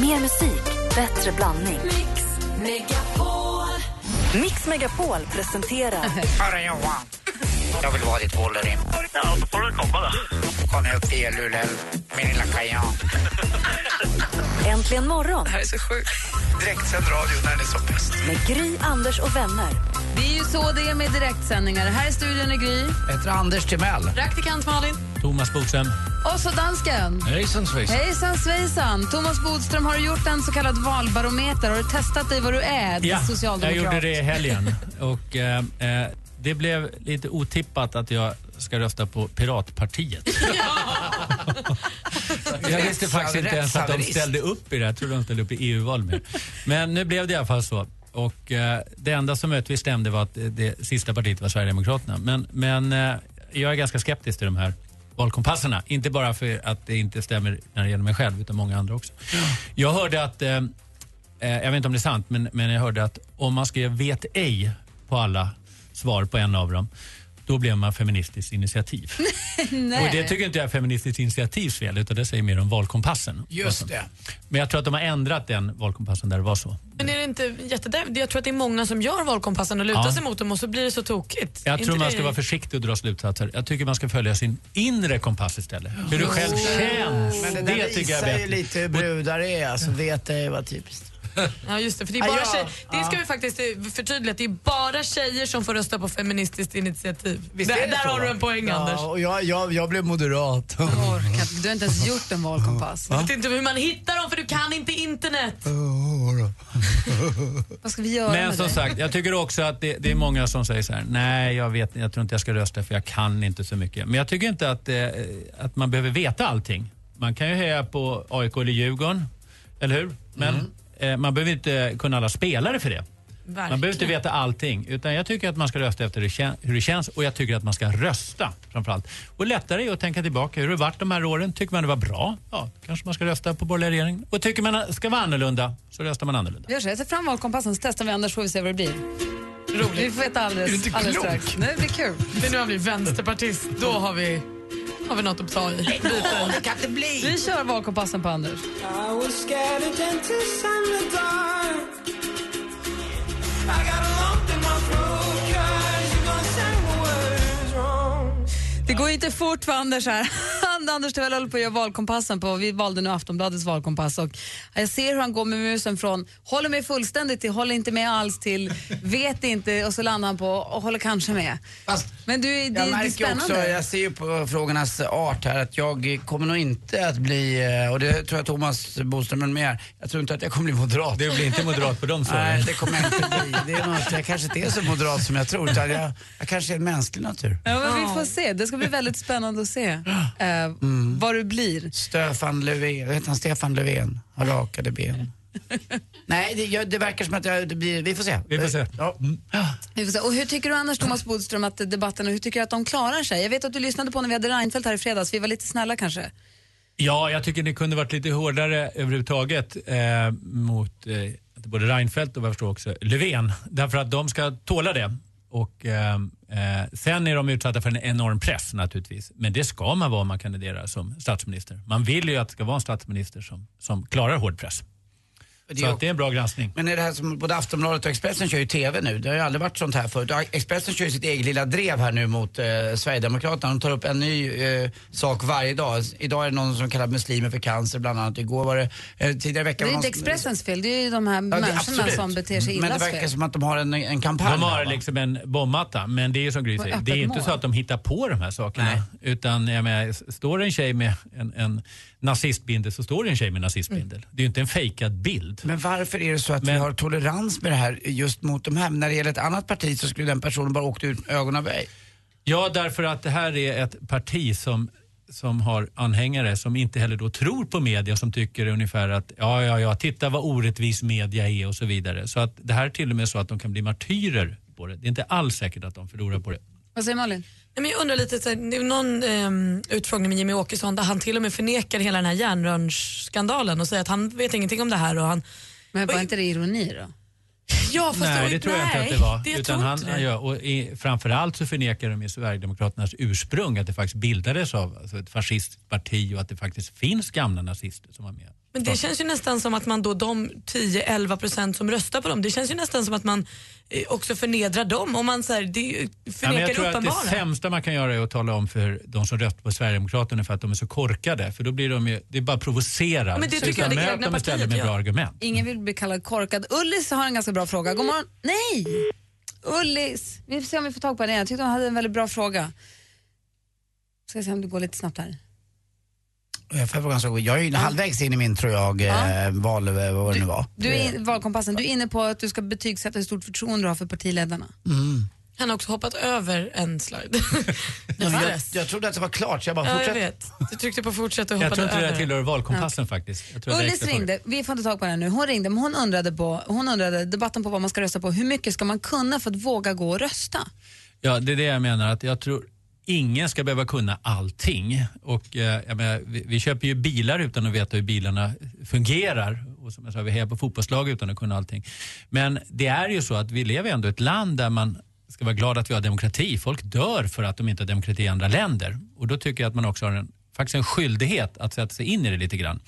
Mer musik, bättre blandning. Mix Megapol. Mix Megapol presenterar Hörru Johan, jag vill vara ditt Wolverine. Ja, då får du komma då. Kom upp till Luleå, min lilla kajan. Äntligen morgon Det här är så sjukt. Direktsänd radio när den är som bäst. med Gry, Anders och vänner. Det är ju så det är med direktsändningar. Här i studion är Gry, heter Anders Timell. praktikant Malin Thomas Bodström. och så dansken. Hejsan svejsan. Hejsan svejsan! Thomas Bodström, har du gjort en så kallad valbarometer? Har du testat dig vad du är? Ja, jag gjorde det i helgen. Och, eh, eh, det blev lite otippat att jag ska rösta på Piratpartiet. jag visste faktiskt inte ens att de ställde upp i det. Jag trodde de ställde upp i EU-val med. Men nu blev det i alla fall så. Och, eh, det enda som möjligtvis stämde var att det, sista partiet var Sverigedemokraterna. Men, men eh, jag är ganska skeptisk till de här valkompasserna. Inte bara för att det inte stämmer när det gäller mig själv, utan många andra också. Jag hörde att, eh, eh, jag vet inte om det är sant, men, men jag hörde att om man skrev vet ej på alla svar på en av dem, då blev man feministiskt initiativ. Nej. Och det tycker inte jag är feministiskt initiativs fel, utan det säger mer om valkompassen. Just det. Men jag tror att de har ändrat den valkompassen där det var så. Men är det inte jättedärfligt? Jag tror att det är många som gör valkompassen och lutar Ja. sig mot dem och så blir det så tokigt. Jag Inte tror man det- ska vara försiktig och dra slutsatser. Jag tycker man ska följa sin inre kompass istället. Hur du själv känns. Men det det där tycker jag visar är ju bättre. lite hur brudar är. Alltså, vet det var typiskt. Ja just det, för det är bara ja, tjejer. Det ska vi faktiskt eh, förtydliga, det är bara tjejer som får rösta på Feministiskt initiativ. Visst där är det där har du en poäng ja, Anders. Och jag, jag, jag blev moderat. Jag orkar inte. Du har inte ens gjort en valkompass. Jag vet inte hur man hittar dem för du kan inte internet. Vad ska vi göra Men med som dig? sagt, jag tycker också att det, det är många som säger så här, nej jag, vet, jag tror inte jag ska rösta för jag kan inte så mycket. Men jag tycker inte att, eh, att man behöver veta allting. Man kan ju heja på AIK eller Djurgården, eller hur? Men eh, man behöver inte kunna alla spelare för det. Man behöver inte Verkligen. veta allting. Utan jag tycker att man ska rösta efter hur det känns och jag tycker att man ska rösta framförallt. Och lättare är att tänka tillbaka. Hur har det varit de här åren? Tycker man det var bra? Ja, kanske man ska rösta på borgerliga regeringen. Och tycker man ska vara annorlunda så röstar man annorlunda. Jag tar fram valkompassen så testar vi Anders får vi se vad det blir. Roligt. Vi får veta alldeles, alldeles strax. Nej, det blir kul. Det är nu han blir vänsterpartist. Då har vi, har vi något att ta i. Biten. Det kan inte bli. Vi kör valkompassen på Anders. Det går ju inte fort för Anders här. Anders Timell håller på att göra valkompassen på, vi valde nu Aftonbladets valkompass och jag ser hur han går med musen från håller med fullständigt till håller inte med alls till vet inte och så landar han på och håller kanske med. Fast Men du, det, jag det är spännande. också, jag ser ju på frågornas art här att jag kommer nog inte att bli, eh, och det tror jag Thomas Bodström är med, jag tror inte att jag kommer bli moderat. Du blir inte moderat på de svaren. Nej, det kommer jag inte bli. Det är något, jag kanske inte är så moderat som jag tror, utan jag, jag kanske är en mänsklig natur. Ja, men vi får se. Det ska bli väldigt spännande att se eh, vad du blir. Stefan Löfven, heter han? Stefan Löfven har rakade ben. Nej, det, jag, det verkar som att jag, det blir, vi får se. Vi får se. Ja. Vi får se. Och hur tycker du annars Thomas Bodström att debatten och hur tycker du att de klarar sig? Jag vet att du lyssnade på när vi hade Reinfeldt här i fredags. Vi var lite snälla kanske. Ja, jag tycker det kunde varit lite hårdare överhuvudtaget eh, mot eh, både Reinfeldt och vad jag förstår också Löfven. Därför att de ska tåla det. Och, ehm, eh, sen är de utsatta för en enorm press naturligtvis. Men det ska man vara om man kandiderar som statsminister. Man vill ju att det ska vara en statsminister som, som klarar hård press. Det Så att det är en bra granskning. Men är det här som både Aftonbladet och Expressen kör ju TV nu. Det har ju aldrig varit sånt här förut. Expressen kör ju sitt eget lilla drev här nu mot eh, Sverigedemokraterna. De tar upp en ny eh, sak varje dag. Idag är det någon som kallar muslimer för cancer bland annat. Igår var det, eh, tidigare i Det veckan är inte någon- Expressens fel, det är ju de här Ja, människorna absolut. som beter sig Men illa det verkar fel. som att de har en, en kampanj. De har här, liksom en bombmatta, men det är ju som Gry säger, det är inte mål. så att de hittar på de här sakerna. Nej. Utan jag menar, står en tjej med en, en nazistbindel så står det en tjej med nazistbindel. Det är ju inte en fejkad bild. Men varför är det så att vi Men- har tolerans med det här just mot de här? När det gäller ett annat parti så skulle den personen bara åkt ut ögonen av mig. Ja, därför att det här är ett parti som, som har anhängare som inte heller då tror på media som tycker ungefär att ja, ja, ja, titta vad orättvis media är och så vidare. Så att det här är till och med så att de kan bli martyrer på det. Det är inte alls säkert att de förlorar på det. Vad säger Malin? Men jag undrar lite, så här, det är någon ehm, utfrågning med Jimmy Åkesson där han till och med förnekar hela den här järnrörsskandalen och säger att han vet ingenting om det här. Och han, Men var Oj. inte det ironi då? Ja, fast Nej, det tror jag inte att det var. det- utan han, det. gör, och i, framförallt så förnekar de i Sverigedemokraternas ursprung att det faktiskt bildades av alltså ett fascistparti och att det faktiskt finns gamla nazister som var med. Men det känns ju nästan som att man då, de 10-11 procent som röstar på dem, det känns ju nästan som att man eh, också förnedrar dem. Om man så här, det ju- Ja, men förnekar jag tror att det uppenbara. sämsta man kan göra är att tala om för de som röstar på Sverigedemokraterna för att de är så korkade. För då blir de ju, det är bara provocerar. Ja, men det Så tycker jag utan det egna partiet med bra argument. Ingen vill bli kallad korkad. Ullis har en ganska bra fråga. God morgon. Nej! Ullis. Vi får se om vi får tag på henne igen. Jag tyckte hon hade en väldigt bra fråga. Ska se om det går lite snabbt här. Jag, får fråga så, jag är ju halvvägs in i min, tror jag, eh, val, eh, vad det nu var. Du är valkompassen. Du är inne på att du ska betygsätta hur stort förtroende du har för partiledarna. Han har också hoppat över en slide. Ja, jag, Stress. jag trodde att det var klart, så jag bara Ja, jag fortsätter. vet. Du tryckte på fortsätt och Jag hoppade tror inte det över. där tillhör valkompassen faktiskt. Jag det är Ullis ringde, vi får inte tag på henne nu. Hon ringde men hon undrade, på, hon undrade debatten på vad man ska rösta på. Hur mycket ska man kunna för att våga gå och rösta? Ja, det är det jag menar. att Jag tror ingen ska behöva kunna allting. Och, eh, jag menar, vi, vi köper ju bilar utan att veta hur bilarna fungerar. Och som jag sa, vi hejar på fotbollslag utan att kunna allting. Men det är ju så att vi lever ändå i ett land där man ska vara glad att vi har demokrati. Folk dör för att de inte har demokrati i andra länder. Och då tycker jag att man också har en, faktiskt en skyldighet att sätta sig in i det lite grann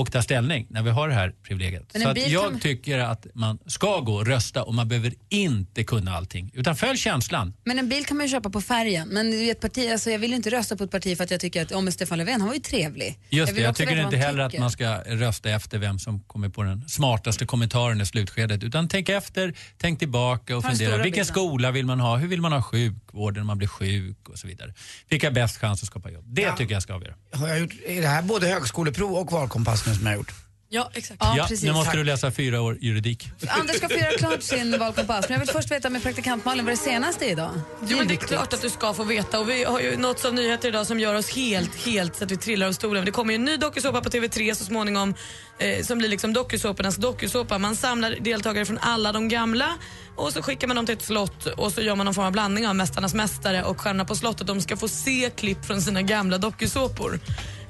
och ta ställning när vi har det här privilegiet. Så att jag kan- tycker att man ska gå och rösta och man behöver inte kunna allting. Utan följ känslan. Men en bil kan man ju köpa på färgen. Men i ett parti, alltså jag vill inte rösta på ett parti för att jag tycker att om Stefan Löfven, han var ju trevlig. Just det, vill jag tycker inte heller att tycker. man ska rösta efter vem som kommer på den smartaste kommentaren i slutskedet. Utan tänk efter, tänk tillbaka och Ta fundera. Vilken bilden. skola vill man ha? Hur vill man ha sjukvården när man blir sjuk och så vidare. Vilka har bäst chans att skapa jobb? Det Ja. tycker jag ska avgöra. Har jag gjort, är det här både högskoleprov och valkompass nu som jag har gjort? Ja, exakt. Ja, ja, precis. nu måste du läsa fyra år juridik. Anders ska få göra klart sin valkompass. Men jag vill först veta med praktikant Malin vad är det senaste idag? Jo, men det är klart att du ska få veta och vi har ju något av nyheter idag som gör oss helt, helt så att vi trillar av stolen. Det kommer ju en ny dokusåpa på TV3 så småningom eh, som blir liksom dokusåpornas dokusåpa. Man samlar deltagare från alla de gamla och så skickar man dem till ett slott och så gör man någon form av blandning av Mästarnas mästare och Stjärnorna på slottet. De ska få se klipp från sina gamla dokusåpor.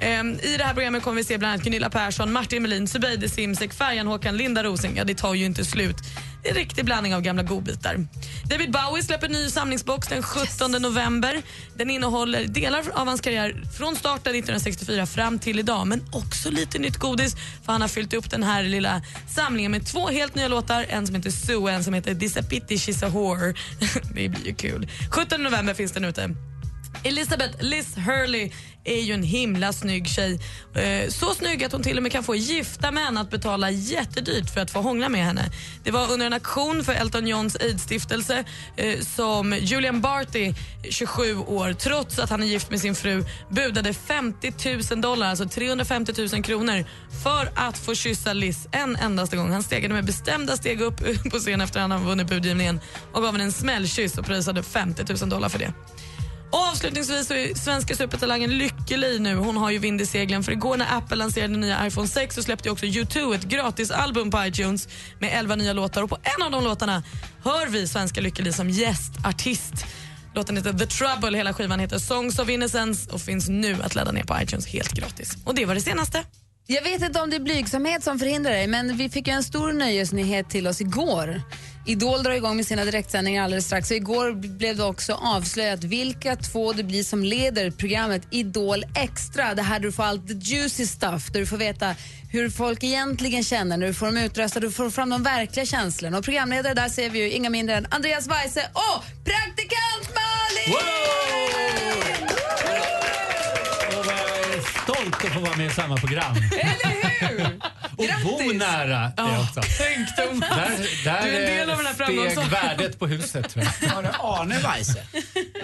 Ehm, I det här programmet kommer vi se bland annat Gunilla Persson, Martin Melin, Zubeide Simsek, Färjan Håkan, Linda Rosing. Ja, det tar ju inte slut. Det är en riktig blandning av gamla godbitar. David Bowie släpper ny samlingsbox den 17 november. Den innehåller delar av hans karriär från starten 1964 fram till idag men också lite nytt godis för han har fyllt upp den här lilla samlingen med två helt nya låtar. En som heter Sue och en som heter Disapity She's a Whore. det blir ju kul. 17 november finns den ute. Elizabeth Liz Hurley är ju en himla snygg tjej. Eh, så snygg att hon till och med kan få gifta män att betala jättedyrt för att få hångla med henne. Det var under en aktion för Elton Johns AIDS-stiftelse eh, som Julian Barty, 27 år, trots att han är gift med sin fru, budade 50 000 dollar, alltså 350 000 kronor, för att få kyssa Liz en endaste gång. Han stegade med bestämda steg upp på scen efter att han vunnit budgivningen och gav henne en smällkyss och prisade 50 000 dollar för det. Och avslutningsvis så är svenska supertalangen lycklig nu. Hon har ju vind i seglen för igår när Apple lanserade nya iPhone 6 så släppte också U2 ett gratisalbum på iTunes med 11 nya låtar och på en av de låtarna hör vi svenska Lykkeli som gästartist. Låten heter The Trouble, hela skivan heter Songs of Innocence och finns nu att ladda ner på iTunes helt gratis. Och det var det senaste. Jag vet inte om det är blygsamhet som förhindrar dig, men vi fick ju en stor nöjesnyhet till oss igår. Idol drar igång med sina direktsändningar alldeles strax. Och igår blev det också avslöjat vilka två det blir som leder programmet Idol Extra. Det här där du får allt the juicy stuff, där du får veta hur folk egentligen känner, när du får dem utröstade, du får fram de verkliga känslorna. Och programledare där ser vi ju inga mindre än Andreas Weise och praktikant Malin! Wow vad jag är stolt att få vara med i samma program. Eller hur? Och bo nära det också. Tänk dem. Där, där Du är en del av den här steg framgångs- värdet på huset. Tror jag. Var det Arne Weise?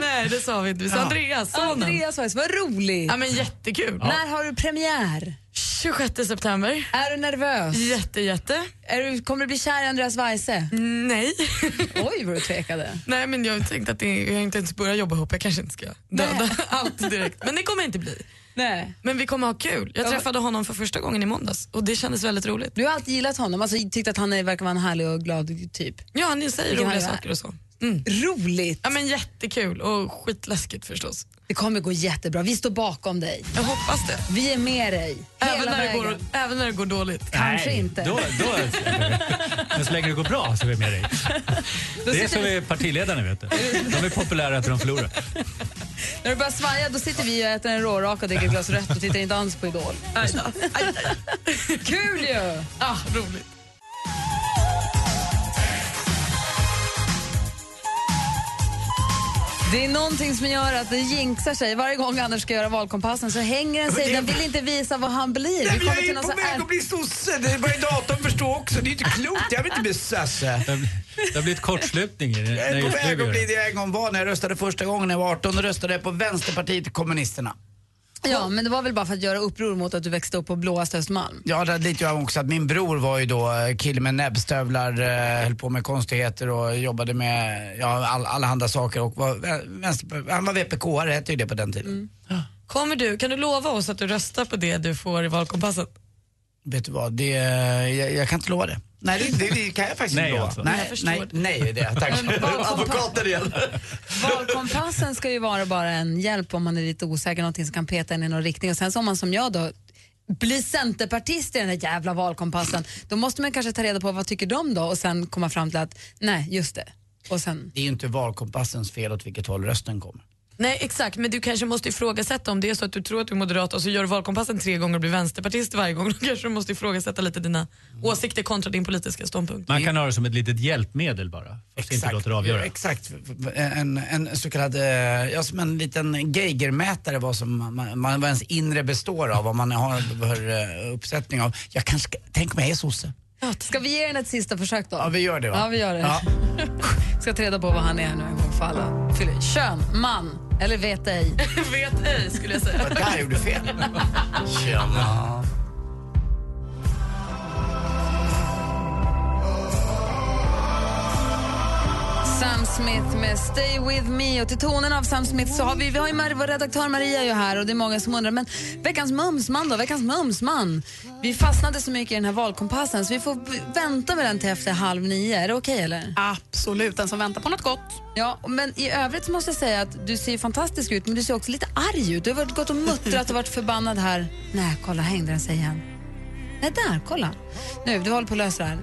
Nej, det sa vi inte. Vi sa Ja. Andreas, sonen. Andreas Weise, vad roligt! Ja, men jättekul. När har du premiär? 26 september. Är du nervös? Jätte, jätte. Är du, kommer du bli kär i Andreas Weise? Nej. Oj, vad du tvekade. Nej men jag tänkte att det, jag har inte ens börjat jobba ihop, jag kanske inte ska döda allt direkt. Men det kommer inte bli. Nej. Men vi kommer ha kul. Jag Ja. träffade honom för första gången i måndags och det kändes väldigt roligt. Du har alltid gillat honom, alltså tyckt att han är, verkar vara en härlig och glad typ. Ja, han säger roliga saker och så. Roligt. Ja, men jättekul och skitläskigt förstås. Det kommer gå jättebra. Vi står bakom dig. Jag hoppas det. Vi är med dig. Även när, det går, även när det går dåligt. Kanske Nej, inte. Då, då, men så länge det går bra så är vi med dig. Det är som vi- är partiledarna vet du. De är populära efter de förlorar. När du börjar svaja då sitter vi och äter en rårak och dricker ett glas rött och tittar inte alls på Idol. Aj då. Aj, aj. Kul ju! Ah, roligt. Det är någonting som gör att det jinxar sig. Varje gång Anders ska göra valkompassen så hänger den sig. Den vill inte visa vad han blir. Vi Nej, jag till är på väg att bli sosse. Det börjar datorn förstå också. Det är inte klokt. Jag vill inte bli sosse. Det har, blivit kortslutning i det. Jag är på väg att bli det. det jag en gång var när jag röstade första gången när jag var 18. Då röstade jag på Vänsterpartiet kommunisterna. Ja, men det var väl bara för att göra uppror mot att du växte upp på blåaste Östermalm. Ja, det lite jag också att min bror var ju då eh, kille med näbbstövlar, eh, höll på med konstigheter och jobbade med ja, all, alla andra saker och var vänster, han var VPK-are hette ju det på den tiden. Kommer du, kan du lova oss att du röstar på det du får i valkompassen? Vet du vad, det, jag, jag kan inte lova det. Nej, det, det, det kan jag faktiskt Nej, inte lova. alltså. Nej, nej, det. nej är det. Tack. Advokaten igen. Valkompassen ska ju vara bara en hjälp om man är lite osäker, någonting som kan peta en i någon riktning. Och sen så om man som jag då blir centerpartist i den här jävla valkompassen, då måste man kanske ta reda på vad tycker de då och sen komma fram till att nej, just det. Och sen, Det är ju inte valkompassens fel åt vilket håll rösten kommer. Nej exakt, men du kanske måste ifrågasätta om det är så att du tror att du är moderat och så gör du valkompassen tre gånger och blir vänsterpartist varje gång. Då kanske du måste ifrågasätta lite dina åsikter kontra din politiska ståndpunkt. Man kan ha det som ett litet hjälpmedel bara. Fast inte låter avgöra. Exakt. En, en så kallad, eh, ja, som en liten geigermätare vad, som man, man, vad ens inre består av, vad man har för eh, uppsättning av. Jag kanske, tänk om jag är sosse. Ska vi ge den ett sista försök då? Ja, vi gör det va? Ja, vi gör det. Ja. Ska ta reda på vad han är nu en gång för alla. Fyller- Kön, man eller vet ej. Vet ej skulle jag säga. Där gjorde du fel. Tjena. Smith med Stay With Me. Och till tonen av Sam Smith så har vi, vi har ju Mar- vår redaktör Maria är ju här och det är många som undrar, men veckans mumsman då? Veckans mumsman? Vi fastnade så mycket i den här valkompassen så vi får vänta med den till efter halv nio. Är det okej eller? Absolut, den som väntar på något gott. Ja, men i övrigt måste jag säga att du ser fantastisk ut men du ser också lite arg ut. Du har varit, gått och muttrat och varit förbannad här. Nej, kolla hängde den sig igen. Nej, där, kolla. Nu, du håller på att lösa det här.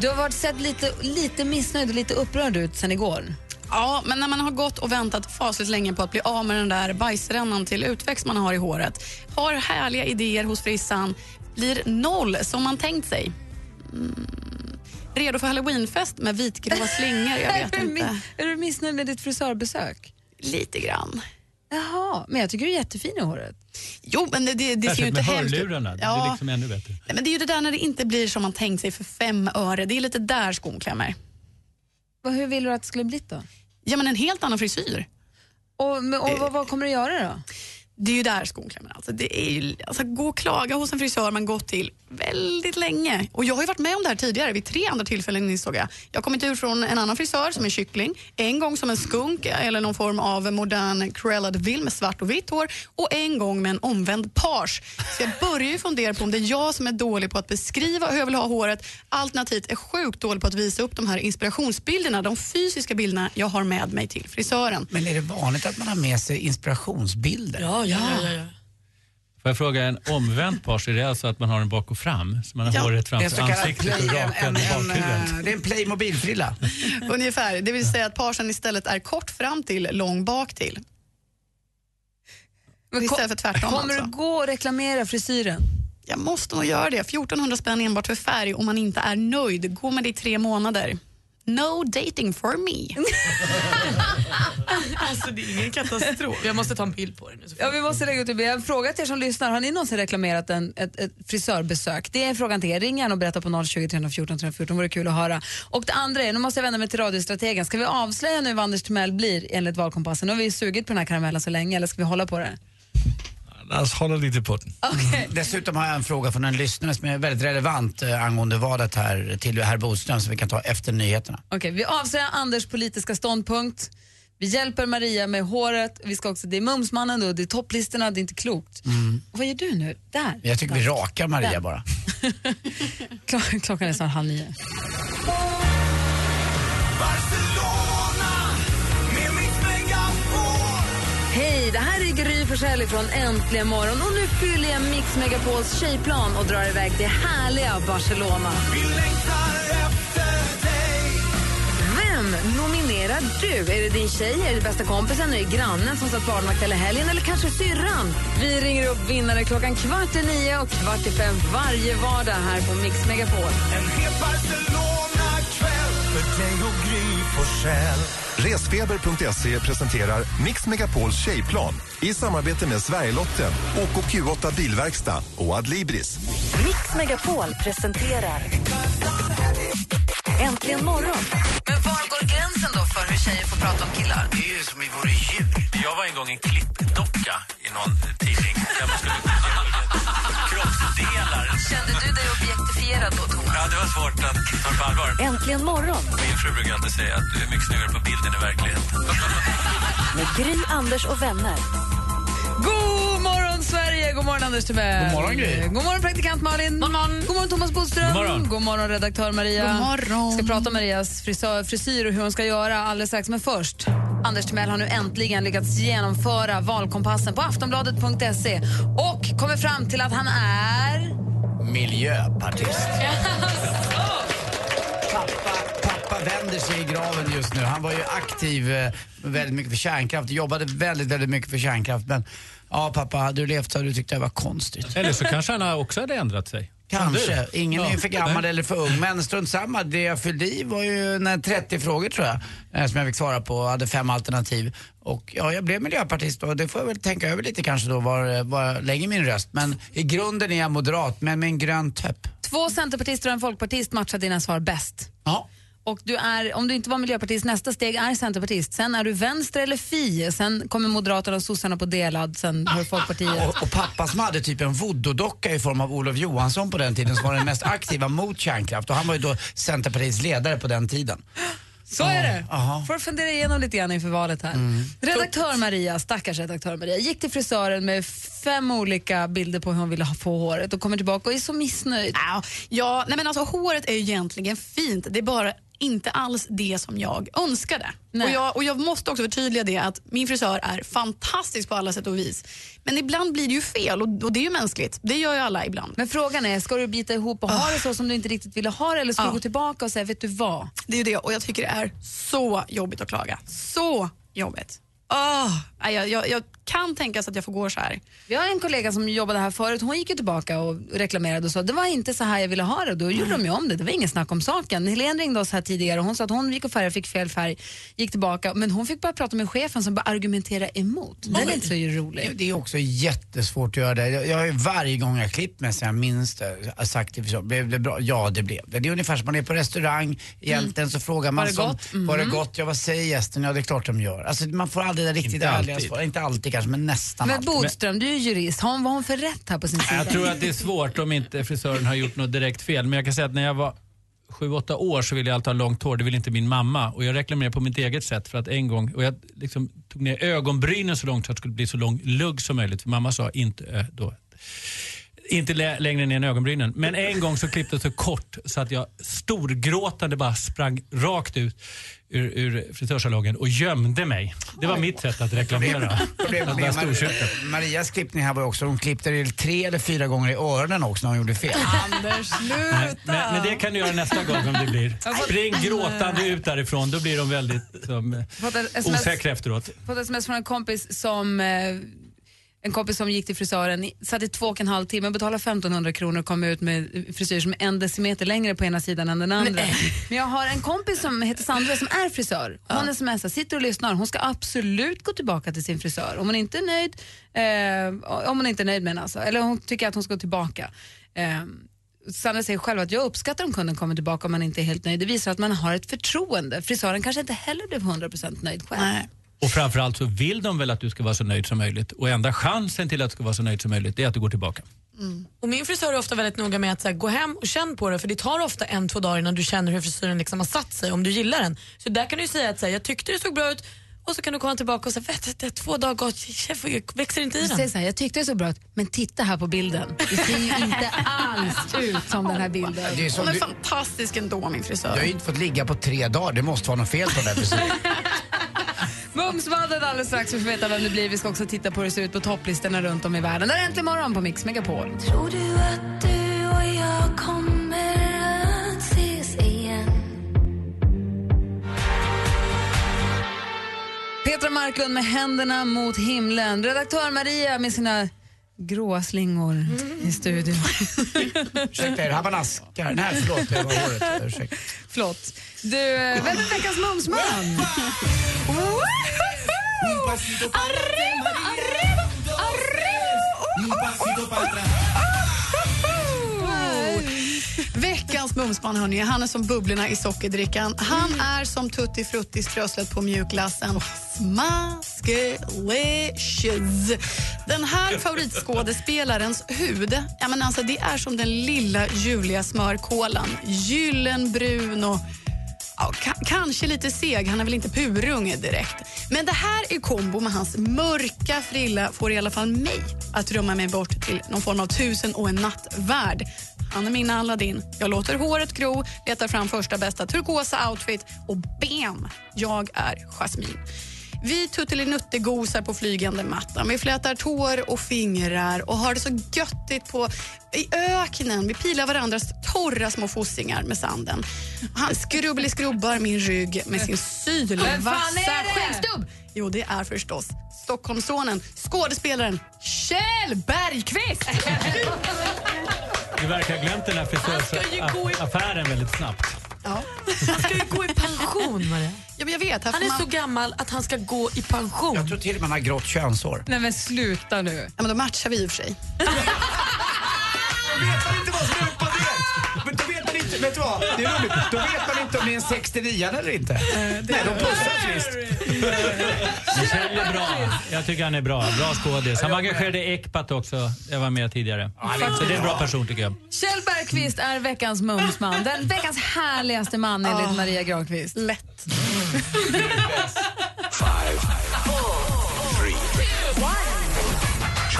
Du har varit sett lite, lite missnöjd och lite upprörd ut sen igår. Ja, men när man har gått och väntat fasligt länge på att bli av med den där bajsrännan till utväxt man har i håret, har härliga idéer hos frissan, blir noll som man tänkt sig. Mm. Redo för halloweenfest med vitgråa slingor? Jag vet är, inte. är du missnöjd med ditt frisörbesök? Lite grann. Jaha, men jag tycker du är jättefin i håret. Jo, men det, det, det ser ju Särskilt inte med hemskt ut. hörlurarna. Det Ja. är liksom ännu bättre. Nej, men det är ju det där när det inte blir som man tänkt sig för fem öre. Det är lite där skon klämmer. Vad, hur vill du att det skulle bli då? Ja, men en helt annan frisyr. Och, men, och vad, vad kommer du göra då? Det är ju där skon klämmer. Alltså, det är ju, alltså, gå och klaga hos en frisör man gått till väldigt länge. Och Jag har ju varit med om det här tidigare vid tre andra tillfällen insåg jag. Jag har kommit ur från en annan frisör som är kyckling, en gång som en skunk eller någon form av modern Cruella de Vil med svart och vitt hår och en gång med en omvänd page. Så jag börjar ju fundera på om det är jag som är dålig på att beskriva hur jag vill ha håret alternativt är sjukt dålig på att visa upp de här inspirationsbilderna, de fysiska bilderna jag har med mig till frisören. Men är det vanligt att man har med sig inspirationsbilder? Ja, ja, ja. ja, ja. Får jag fråga, en omvänd page, är det alltså att man har den bak och fram? Så man har Ja, håret Det är en framför ansiktet play, och en, rakad en, en, bakhuvudet? eh, det är en Playmobil-frilla. Ungefär. Det vill säga att parsen istället är kort fram till, lång bak till. Men Istället för tvärtom Kommer alltså. du gå och reklamera frisyren? Jag måste nog göra det. 1400 spänn enbart för färg om man inte är nöjd. Gå med det i tre månader. No dating for me. Alltså det är ingen katastrof. Jag måste ta en bild på det nu. Ja, vi måste lägga ut det. Jag har frågat er som lyssnar, har ni någonsin reklamerat en, ett, ett frisörbesök? Det är frågan till er. Ring gärna och berätta på 020 314 314, vore kul att höra. Och det andra är, nu måste jag vända mig till radiostrategen. Ska vi avslöja nu vad Anders Timell blir enligt valkompassen? Nu har vi sugit på den här karamellen så länge, eller ska vi hålla på det? Låt oss hålla lite på den. Okej. Dessutom har jag en fråga från en lyssnare som är väldigt relevant eh, angående valet här till herr Bodström som vi kan ta efter nyheterna. Okej, vi avslöjar Anders politiska ståndpunkt. Vi hjälper Maria med håret. Vi ska också, det är Mumsmannen, då, det är topplistorna, det är inte klokt. Vad gör du nu? Där. Jag tycker vi rakar Maria Där. bara. Klock- Klockan är snart halv nio. Det här är Gry Forssell från Äntligen morgon. Och nu fyller jag Mix Megapols tjejplan och drar iväg till härliga Barcelona. Vem nominerar du? Är det din tjej, är det bästa kompisen, är det grannen som satt barnvakt hela helgen eller kanske syrran? Vi ringer upp vinnare klockan kvart i nio och kvart i fem varje vardag här på Mix Megapol. Resfeber.se presenterar Mix Megapols tjejplan i samarbete med Sverigelotten, OKQ8 Bilverkstad och Adlibris. Mix Megapol presenterar Äntligen morgon. Men var går gränsen då för hur tjejer får prata om killar? Det är ju som i våra djur. Jag var en gång en klippdocka i någon tidning där man skulle kroppsdelar. Kände du dig objektifierad då, Thomas? Ja, det var svårt att ta på allvar. Äntligen morgon Min fru brukar alltid säga att du är mycket snyggare på bilden i verkligheten. med Gry, Anders och vänner. God morgon, Sverige! God morgon, Anders Timell. God morgon, Gry. God morgon, praktikant Malin. God morgon, God morgon Thomas Bodström. God morgon. God morgon, redaktör Maria. God morgon. ska prata om Marias frisör, frisyr och hur hon ska göra alldeles strax. Men först, Anders Timell har nu äntligen lyckats genomföra valkompassen på aftonbladet.se och kommer fram till att han är... Miljöpartist. Vänder sig i graven just nu. Han var ju aktiv eh, väldigt mycket för kärnkraft. Jobbade väldigt, väldigt mycket för kärnkraft. Men ja, pappa, hade du levt så hade du tyckt det var konstigt. Eller så kanske han också hade ändrat sig. Kanske. Ingen är Ja. ju för gammal eller för ung. Men strunt samma. Det jag fyllde i var ju när 30 frågor tror jag. eh, Som jag fick svara på. hade fem alternativ. Och ja, jag blev miljöpartist och det får jag väl tänka över lite kanske då var, var jag lägger min röst. Men i grunden är jag moderat, men med en grön töpp. Två centerpartister och en folkpartist matchar dina svar bäst. Ja. Och du är, om du inte var miljöpartist, nästa steg är centerpartist. Sen är du vänster eller fi. Sen kommer Moderaterna och sossarna på delad. Sen har du Folkpartiet. Och, och pappa som hade typ en voodoo-docka i form av Olof Johansson på den tiden som var den mest aktiva mot kärnkraft och han var ju då Centerpartiets ledare på den tiden. Så är det. Aha. Får fundera igenom lite grann inför valet här. Redaktör Maria, stackars redaktör Maria, gick till frisören med fem olika bilder på hur hon ville ha på håret och kommer tillbaka och är så missnöjd. Ja, ja, nej men alltså håret är ju egentligen fint. Det är bara inte alls det som jag önskade. Nej. Och jag, och jag måste också förtydliga det att min frisör är fantastisk på alla sätt och vis. Men ibland blir det ju fel och, och det är ju mänskligt. Det gör ju alla ibland. Men frågan är, ska du bita ihop och ha det så som du inte riktigt ville ha det eller ska Ja. du gå tillbaka och säga, vet du vad? Det är ju det och jag tycker det är så jobbigt att klaga. Så jobbigt. Oh, jag, jag, jag kan tänka sig att jag får gå så här. Vi har en kollega som jobbade här förut, hon gick ju tillbaka och reklamerade och sa det var inte så här jag ville ha det. Då gjorde de ju om det, det var ingen snack om saken. Helene ringde oss här tidigare och hon sa att hon gick och färgade, fick fel färg, gick tillbaka. Men hon fick bara prata med chefen som bara argumentera emot. Den är inte så rolig. Det är också jättesvårt att göra det. Jag jag har ju varje gång jag klippt mig sen jag minns det sagt till blev det bra? Ja det blev det. Det är ungefär som man är på restaurang, egentligen så frågar man Var det som, gott? var det gott? Ja vad säger gästen? Ja det är klart de gör. Alltså man får aldrig det riktigt Inte ärliga alltid. svar. Inte alltid kanske men nästan Men alltid. Bodström, du är ju jurist, har hon, vad har hon för rätt här på sin sida? Jag tror att det är svårt om inte frisören har gjort något direkt fel. Men jag kan säga att när jag var sju, åtta år så ville jag alltid ha långt hår. Det ville inte min mamma. Och jag reklamerade på mitt eget sätt för att en gång, och jag liksom tog ner ögonbrynen så långt så att det skulle bli så lång lugg som möjligt. För mamma sa inte eh, då inte lä- längre ner än ögonbrynen. Men en gång så klippte jag så kort så att jag storgråtande bara sprang rakt ut ur, ur frisörsalongen och gömde mig. Det var mitt sätt att reklamera. Problemet med Mar-. Marias klippning här var också, hon klippte det tre eller fyra gånger i öronen också när hon gjorde fel. Anders, sluta! men, men det kan du göra nästa gång om det blir. Spring gråtande ut därifrån, då blir de väldigt som, osäkra efteråt. fått ett sms från en kompis som eh, en kompis som gick till frisören, satt i två och en halv timme, betalade 1500 kronor och kom ut med frisyr som är en decimeter längre på ena sidan än den andra. Men jag har en kompis som heter Sandra som är frisör. Hon smsar, sitter och lyssnar. Hon ska absolut gå tillbaka till sin frisör. Om hon inte är nöjd, eh, om hon inte är nöjd med henne alltså, eller hon tycker att hon ska gå tillbaka. Eh, Sandra säger själv att jag uppskattar om kunden kommer tillbaka om man inte är helt nöjd. Det visar att man har ett förtroende. Frisören kanske inte heller blev 100% nöjd själv. Nej. Och framförallt så vill de väl att du ska vara så nöjd som möjligt. Och enda chansen till att du ska vara så nöjd som möjligt är att du går tillbaka. Och min frisör är ofta väldigt noga med att så här, gå hem och känn på det för det tar ofta en, två dagar innan du känner hur frisyren liksom har satt sig om du gillar den. Så där kan du säga att så här, jag tyckte det såg bra ut och så kan du komma tillbaka och säga vet du, det är två dagar gått, jag växer inte i den. säger så här, jag tyckte det såg bra ut, men titta här på bilden. Det ser ju inte alls ut som den här bilden. Det är som Hon är du, fantastisk ändå min du har frisör. ju inte fått ligga på tre dagar, det måste vara något fel på den här frisyren. Bumsbandet alldeles strax. Vi får veta vem det blir. Vi ska också titta på hur det ser ut på topplistorna runt om i världen. Det är Äntligen morgon på Mix Megapol. Tror du att du och jag kommer att ses igen? Petra Marklund med händerna mot himlen. Redaktör Maria med sina gråa slingor i studion. Ursäkta er, här var naskar. Nej, förlåt, det var håret. Ursäkta. Förlåt. Du, vem är veckans mumsman? Veckans mumsman hörni, han är som bubblorna i sockerdrickan. Han är som Tutti Frutti strösslet på mjukglassen. Smaskelicious. Den här favoritskådespelarens hud, ja, men alltså, det är som den lilla Julia smörkolan. Gyllenbrun och Ja, kanske lite seg, han är väl inte purunge direkt. Men det här i kombo med hans mörka frilla får i alla fall mig att drömma mig bort till någon form av tusen och en natt-värld. Han är min Aladdin. Jag låter håret gro, letar fram första bästa turkosa outfit och bam! Jag är Jasmine. Vi tuttelinuttegosar på flygande mattan. Vi flätar tår och fingrar och har det så göttigt på, i öknen. Vi pilar varandras torra små fossingar med sanden. Han skrubbeli-skrubbar min rygg med sin sylvassa är det? skämstubb. Jo, det är förstås Stockholmssonen, skådespelaren Kjell Bergqvist. Du verkar ha glömt den här frisörsaffären väldigt snabbt. Ja. Han ska ju gå i pension, Maria. Ja, men jag vet. Han är man... så gammal att han ska gå i pension. Jag tror till och med han har grått könshår. Nej men sluta nu. Ja, men då matchar vi i och för sig. Det är roligt. Då vet man inte om det är en 69 eller inte. Nej, de pussas visst. Han säljer bra. Jag tycker han är bra. Bra skådis. Han var engagerad i Ecpat också. Jag var med tidigare. Så det är en bra person tycker jag. Kjell Bergqvist är veckans mumsman. Den veckans härligaste man enligt Maria Granqvist. Lätt.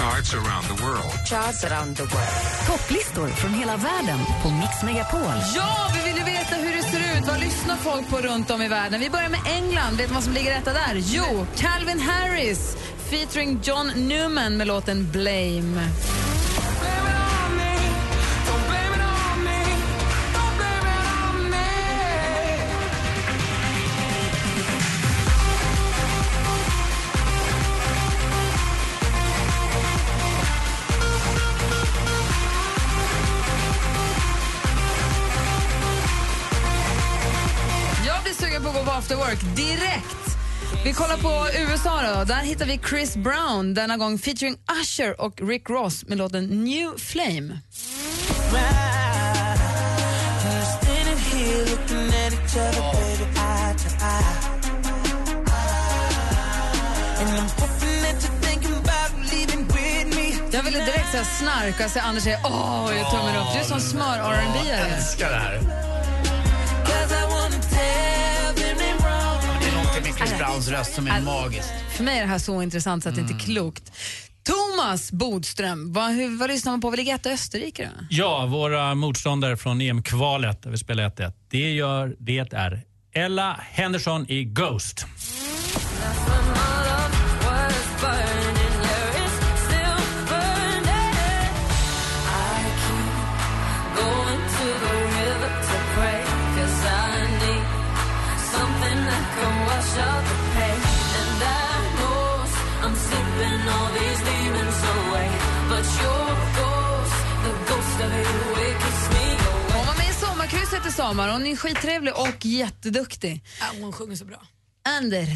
Charts around the world. Charts around the world. Topplistor från hela världen på Mix Megapol. Ja, vi vill ju veta hur det ser ut. Vad lyssnar folk på runt om i världen? Vi börjar med England. Vet du vad som ligger etta där? Jo, Calvin Harris featuring John Newman med låten Blame. York direkt. Vi kollar på USA då. Där hittar vi Chris Brown, denna gång featuring Usher och Rick Ross med låten New Flame. Jag ville direkt säga snark och säga Anders säger åh, jag tummen upp. Du är som smör rb are älskar det här. Browns röst som är magiskt. För mig är det här så intressant så att det inte är klokt. Thomas Bodström, vad, hur, vad lyssnar man på? Vi ligger etta Österrike då? Ja, våra motståndare från EM-kvalet där vi spelar 1-1. Det gör det är Ella Henderson i Ghost. I sommar. Hon är skittrevlig och jätteduktig. Ja, hon sjunger så bra. Anders,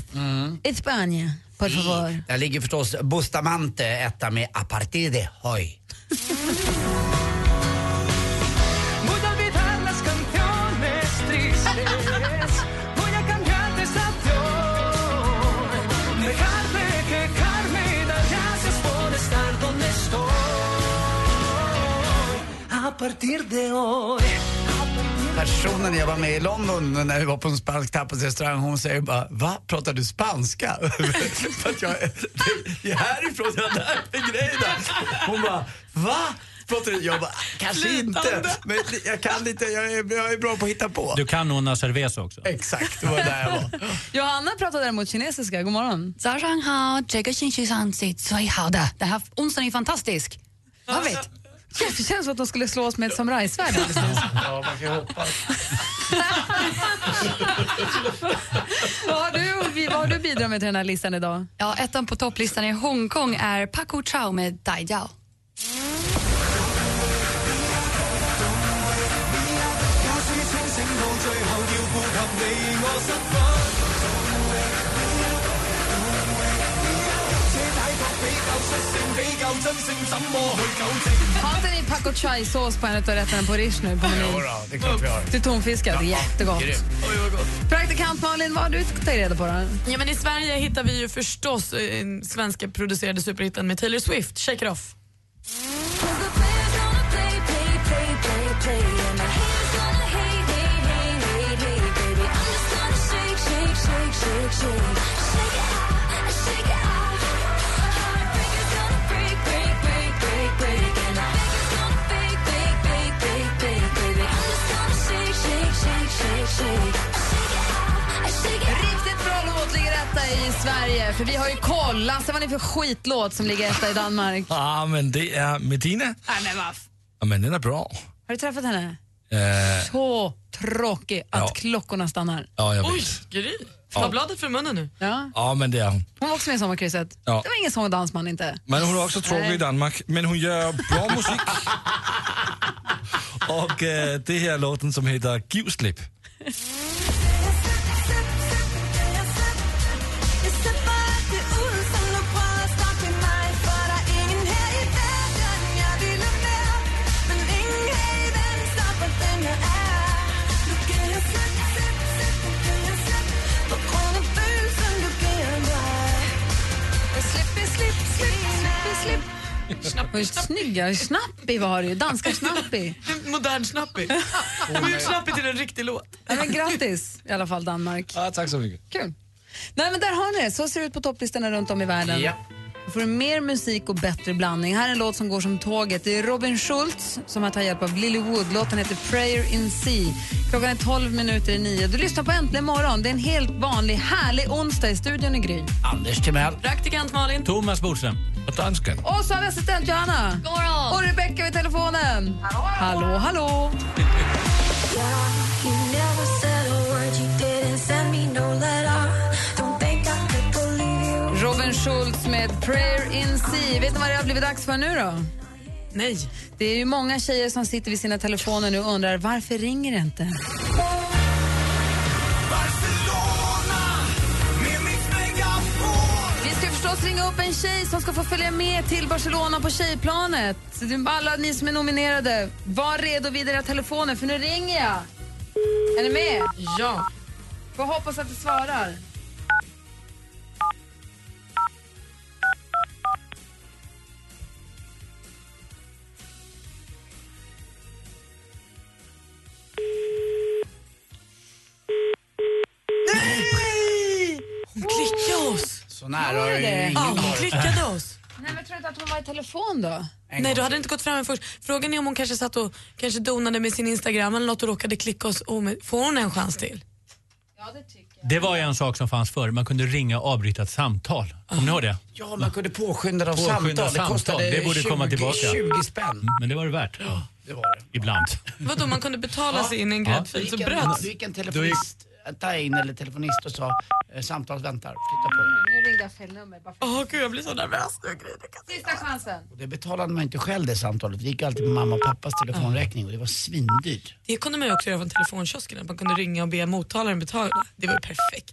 España, por favor. Där ligger förstås Bustamante etta med A partir de hoy personen jag var med i London när vi var på en spansk tapasrestaurang, hon säger bara Va? Pratar du spanska? För att jag, det är härifrån, jag är mig grejerna. Hon bara Va? Jag bara, kanske inte. Men jag kan lite, jag är, jag är bra på att hitta på. Du kan Una Cerveza också. Exakt, det var där jag var. Johanna pratar däremot kinesiska. God morgon. Det här onsdagen är fantastisk. Jag vet. Det känns som att de skulle slå oss med ett samurajsvärd. Ja, man kan hoppas. vad, har du, vad har du bidragit med till den här listan idag? Ja, ettan på topplistan i Hongkong är Paco Chow med Dai Jiao. Har inte ni Paco Chai-sås på en av rätterna på Rish nu på menyn? Jodå, det är klart vi har. Till tonfiskar, det är jättegott. Grymt. Praktikant Malin, vad har du tagit reda på då? Ja, men I Sverige hittar vi ju förstås eh, den svenska producerade superhitten med Taylor Swift, Shake It Off. I Sverige, för vi har ju koll. Lasse, vad är det för skitlåt som ligger etta i Danmark? Ja, men det är Medina. Nej, men vad? Ja, men den är bra. Har du träffat henne? Eh, Så tråkig att Ja. klockorna stannar. ja, jag Oj, vet. Gry. Ta bladet från munnen nu. Ja. Ja, men det är hon. Hon var också med i Sommarkrysset. Ja. Det var ingen sång och dansman inte. Men hon är också tråkig i Danmark, men hon gör bra musik. Och eh, det här är låten som heter Giv slip. Slippy, slip. Vad snygga, snappy var det ju. Danska snappy. En modern snappy. De har gjort snappy till en riktig låt. Ja, men grattis i alla fall Danmark. Ja, tack så mycket. Kul. Nej, men där har ni det. Så ser det ut på topplistorna runt om i världen. Ja. Då får du mer musik och bättre blandning. Här är en låt som går som tåget. Det är Robin Schultz som har tagit hjälp av Lily Wood. Låten heter Prayer in Sea. Klockan är 12 minuter i nio. Du lyssnar på Äntligen morgon. Det är en helt vanlig, härlig onsdag i studion i Gry. Anders Timell. Praktikant Malin. Thomas Bodström. Och dansken. Och så har vi assistent Johanna. God morgon. Och Rebecca vid telefonen. Hallå, hallå. Robin Schultz med Prayer in Sea. Vet ni vad det har blivit dags för nu då? Nej. Det är ju många tjejer som sitter vid sina telefoner nu och undrar varför ringer det inte? Vi ska förstås ringa upp en tjej som ska få följa med till Barcelona på tjejplanet. Alla ni som är nominerade, var redo vid era telefoner för nu ringer jag. Är ni med? Ja. Får hoppas att det svarar. Hon klickade oss. Så nära har ju det? ingen Ja, hon varit. klickade oss. Nej, men jag tror inte att hon var i telefon då. Nej, du hade inte gått fram med först. Frågan är om hon kanske satt och kanske donade med sin Instagram eller något och råkade klicka oss. Oh, får hon en chans till? Ja, det tycker jag. Det var ju en sak som fanns förr. Man kunde ringa och avbryta ett samtal. Kommer ni ihåg det? Ja, man kunde påskynda av Påskynda samtal. Det samtal. kostade Det borde 20, komma tillbaka. 20 spänn. Men det var det värt. Det var det. Ibland. Vadå, man kunde betala sig in i en Ja. gräddfil så Då gick en- bröts. Då gick en telefonist ta in eller telefonist och sa eh, samtalet väntar, flytta på det. Nu ringde jag fel nummer. Åh gud, jag blir så nervös nu. Sista chansen. Och det betalade man inte själv det samtalet. Det gick alltid på mamma och pappas telefonräkning och det var svindyrt. Det kunde man ju också göra från telefonkiosken. att Man kunde ringa och be mottagaren betala. Det var ju perfekt.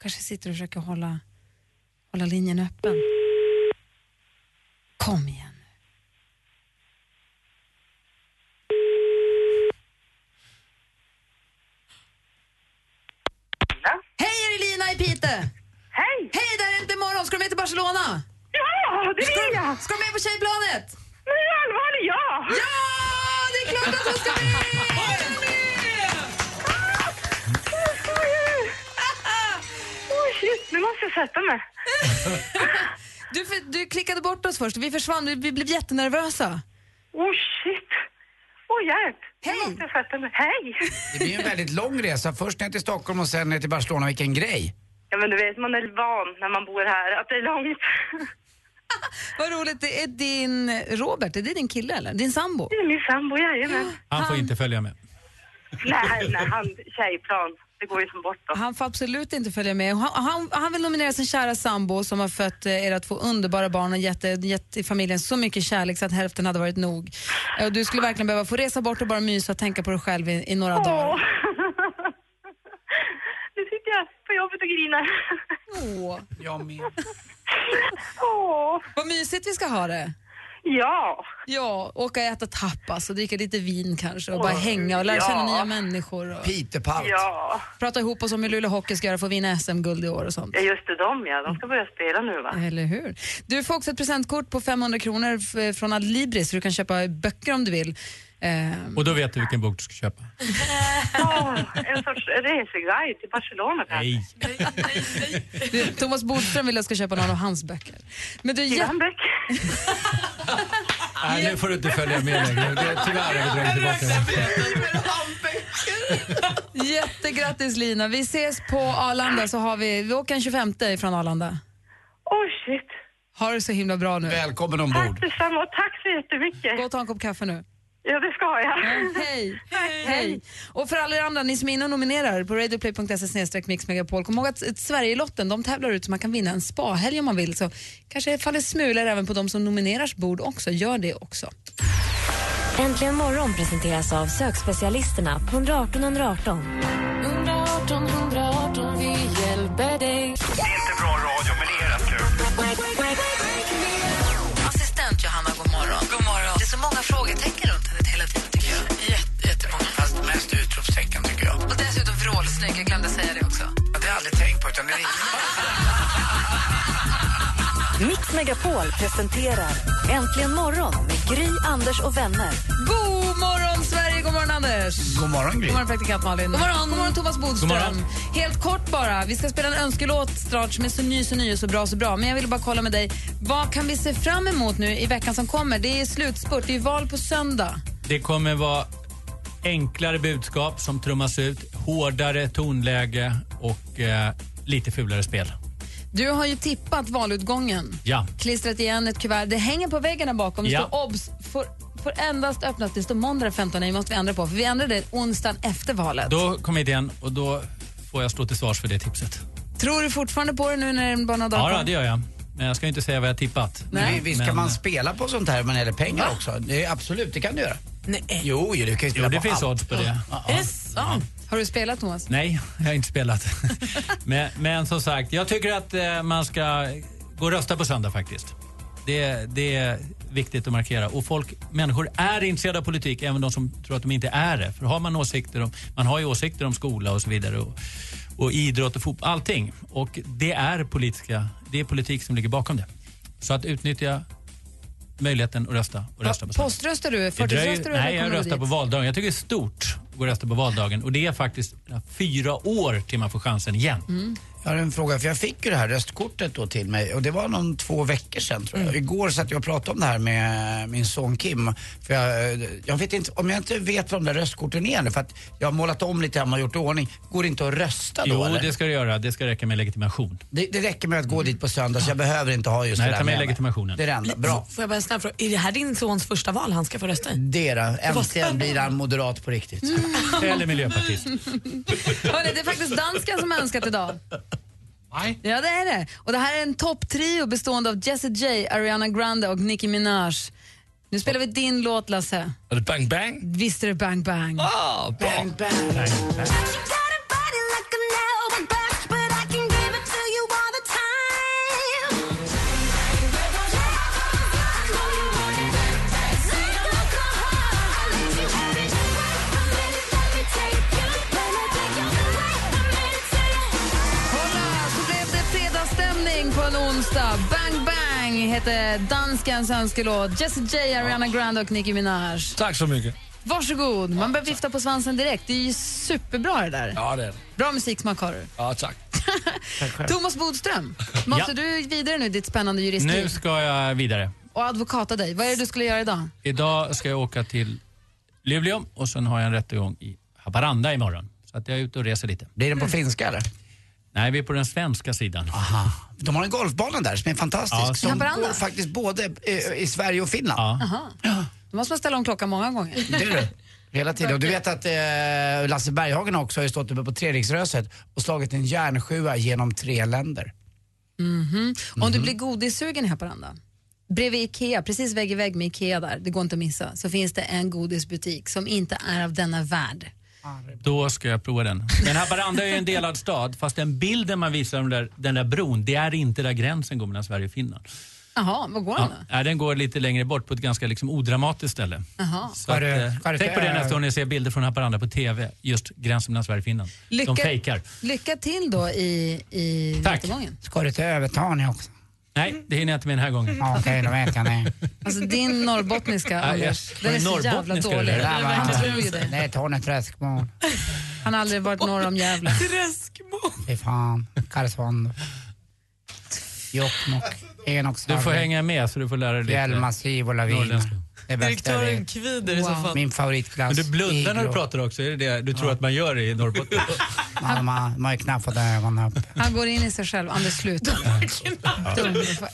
Kanske sitter och försöker hålla, hålla linjen öppen. Kom igen nu. Hej, är det Lina i Pite? Hej! Hej, där är inte imorgon. Ska du med till Barcelona? Ja, det Ska vill du, jag! ska du med på tjejplanet? Men allvarligt, ja! Ja, det är klart att hon ska med! Shit, nu måste jag sätta mig. Du, för- du klickade bort oss först, vi försvann, vi, vi blev jättenervösa. Oh shit! Åh hjälp! Hej. Nu måste jag sätta mig. Hej! Det blir en väldigt lång resa. Först ner till Stockholm och sen ner till Barcelona. Vilken grej. Ja men du vet, man är van när man bor här att det är långt. Vad roligt, det är din Robert, är det din kille eller? Din sambo? Det är min sambo, jajamän. Han får Han- inte följa med. Nej, nej, han tjejplan. Det går ju som bort då. Han får absolut inte följa med. Han, han, han vill nominera sin kära sambo som har fött eh, era två underbara barn och gett, eh, gett familjen så mycket kärlek så att hälften hade varit nog. Eh, du skulle verkligen behöva få resa bort och bara mysa och tänka på dig själv i, i några dagar. Nu sitter jag på grinar. Åh, Jag med. Åh, vad mysigt vi ska ha det. ja. Ja, åka och äta tapas och dricka lite vin kanske och bara hänga och lära känna Ja. nya människor. Och Peterpalt. Ja. prata ihop oss om hur Luleå Hockey ska göra för att vinna SM-guld i år och sånt. ja, just det, de ja. De ska börja spela nu va? Eller hur? Du får också ett presentkort på 500 kronor f- från Adlibris så du kan köpa böcker om du vill. Ehm, Och då vet du vilken bok du ska köpa. Åh, en sorts reseguide till Barcelona kanske. Nej. du, Thomas Bodström vill att jag ska köpa någon av hans böcker. Men du, Granbäck. Nej, nu får du inte följa med längre. Det- Tyvärr har vi dragit tillbaka det. jättegrattis Lina. Vi ses på Arlanda så har vi, vi åker den 25 från Arlanda. Åh shit. Ha det så himla bra nu. Välkommen Tack ombord. detsamma och tack så jättemycket. Gå och ta en kopp kaffe nu. Ja, det ska jag. Hej! Hej! Och för alla er andra, ni som är inne och nominerar på radioplay.se mixmegapol, kom ihåg att Sverigelotten de tävlar ut så man kan vinna en spahelg om man vill. Så kanske faller smulor även på de som nomineras bord också. Gör det också. Äntligen morgon presenteras av sökspecialisterna på 118 118. 118 118, vi hjälper dig. Vrålsnygg, jag glömde säga det också. Ja, Det har jag aldrig tänkt på, utan det är Mix Megapol presenterar Äntligen morgon med Gry, Anders och vänner. God morgon Sverige, god morgon Anders. God morgon, Gry. God morgon praktikant Malin. God morgon, god morgon Thomas Bodström. God morgon. Helt kort bara, vi ska spela en önskelåt snart som är så ny, så ny och så bra, så bra. Men jag vill bara kolla med dig, vad kan vi se fram emot nu i veckan som kommer? Det är slutspurt, det är val på söndag. Det kommer vara enklare budskap som trummas ut, hårdare tonläge och eh, lite fulare spel. Du har ju tippat valutgången. Ja. Klistrat igen ett kuvert. Det hänger på väggen där bakom. Det Ja. står obs. Får, får endast öppnas. Det står måndag den 15. Det måste vi ändra på. För vi ändrade det onsdagen efter valet. Då kommer idén och då får jag stå till svars för det tipset. Tror du fortfarande på det nu när det bara några dagar Ja, det gör jag. Men jag ska inte säga vad jag tippat. Nej. Visst kan Men- man spela på sånt här när det gäller pengar också? Det är, absolut, det kan du göra. Nej. Jo, du kan ju spela Jo, det på finns allt. odds på det. Är det sant? Har du spelat Thomas? Nej, jag har inte spelat. men, men som sagt, jag tycker att eh, man ska gå och rösta på söndag faktiskt. Det, det är viktigt att markera. Och folk, människor är intresserade av politik, även de som tror att de inte är det. För har man åsikter om, man har ju åsikter om skola och så vidare. Och, och idrott och fotboll, allting. Och det är, politiska, det är politik som ligger bakom det. Så att utnyttja möjligheten att rösta och rösta på söndag. Poströstar du? Förtidsröstar du? Nej, jag röstar på valdagen. Jag tycker det är stort gå och rösta på valdagen. Och det är faktiskt fyra år till man får chansen igen. Mm. Jag har en fråga, för jag fick ju det här röstkortet då till mig och det var någon två veckor sedan tror jag. Igår satt jag och pratade om det här med min son Kim. För jag, jag vet inte, om jag inte vet vad de där röstkorten är nu, för att jag har målat om lite hemma och gjort i ordning. Går det inte att rösta då Jo, eller? det ska du göra. Det ska räcka med legitimation. Det, det räcker med att gå dit på söndag så jag behöver inte ha just Nej, det där ta med mig. legitimationen. Det är det enda. Bra. Får jag bara en snabb fråga? Är det här din sons första val han ska få rösta i? Det då. Äntligen spännande. blir han moderat på riktigt. Eller miljöpartist. Hörrni, det är faktiskt dansken som önskat idag. Nej. Ja, det är det. Och det här är en topptrio bestående av Jessie J, Ariana Grande och Nicki Minaj. Nu spelar vi din låt, Lasse. Är det bang bang? Visst är det Bang Bang? Ah, bra. Bang, bang. Kolla, Heter danskens önskelåt. Jessie J, Ariana Grande och Nicki Minaj. Tack så mycket. Varsågod, man börjar vifta på svansen direkt. Det är ju superbra det där. Ja, det är det. Bra musiksmak har du. Ja, tack. Thomas Bodström, måste Ja. du vidare nu ditt spännande juristliv? Nu ska jag vidare. Och advokata dig. Vad är det du skulle göra idag? Idag ska jag åka till Luleå och sen har jag en rättegång i Haparanda imorgon. Så att jag är ute och reser lite. Blir den på finska eller? Nej, vi är på den svenska sidan. Aha. De har en golfbana där som är fantastisk. Ja, som Haparanda? går faktiskt både i, i Sverige och Finland. Aha. Då måste man ställa om klockan många gånger. Det är det. Hela tiden. Och du vet att eh, Lasse Berghagen också har ju stått uppe på Treriksröset och slagit en järnsjua genom tre länder. Mhm. Om du blir godissugen i Haparanda, bredvid Ikea, precis vägg i vägg med Ikea där, det går inte att missa, så finns det en godisbutik som inte är av denna värld. Då ska jag prova den. Men Haparanda är ju en delad stad, fast den bilden man visar om där, den där bron, det är inte där gränsen går mellan Sverige och Finland. Jaha, vad går den Ja, då? nej, den går lite längre bort på ett ganska liksom odramatiskt ställe. Jaha. Så att, eh, tänk på det nästa gång ni ser bilder från Haparanda på TV, just gränsen mellan Sverige och Finland. Lycka- De fejkar. Lycka till då i, i Tack. rättegången. Ska du till Övertorneå också? Nej, det hinner jag inte med den här gången. Ja, Okej, då vet jag det. Alltså din norrbottniska, Ja, Anders, jag- den är så jävla norrbottniska, dålig. eller? där var- Han tror ju det. Det är Torneträskmål. Han har aldrig varit norr om Gävle. Träskmål. Fy fan. Karesuando. Jokkmokk. Enokshagen. Du får hänga med så du får lära dig lite Fjällmassiv och laviner. norrländska. Det bästa Direktören vet. kvider i så fall. Min favoritglass. Men du blundar när du pratar också, är det det du tror att man gör i Norrbotten? Ja, man, man har ju knappt fått ögonen upp. Han går in i sig själv. Anders, sluta. Dum. Du får,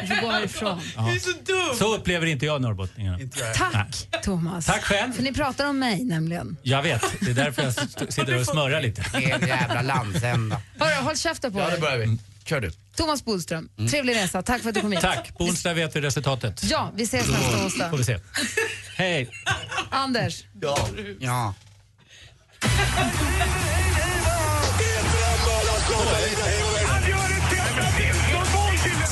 du får gå härifrån. Du är så dum. Så upplever inte jag norrbottningarna. Tack, Thomas. Tack själv. För ni pratar om mig nämligen. Jag vet, det är därför jag st- sitter och smörjar lite. Fel jävla landsända. Hörru, håll käften på dig. börjar vi. Kör du. Thomas Bodström, trevlig resa. Tack för att du kom hit. Tack, på onsdag vet vi resultatet. Ja, vi ses nästa Får vi onsdag. se. Hej. Anders, Ja.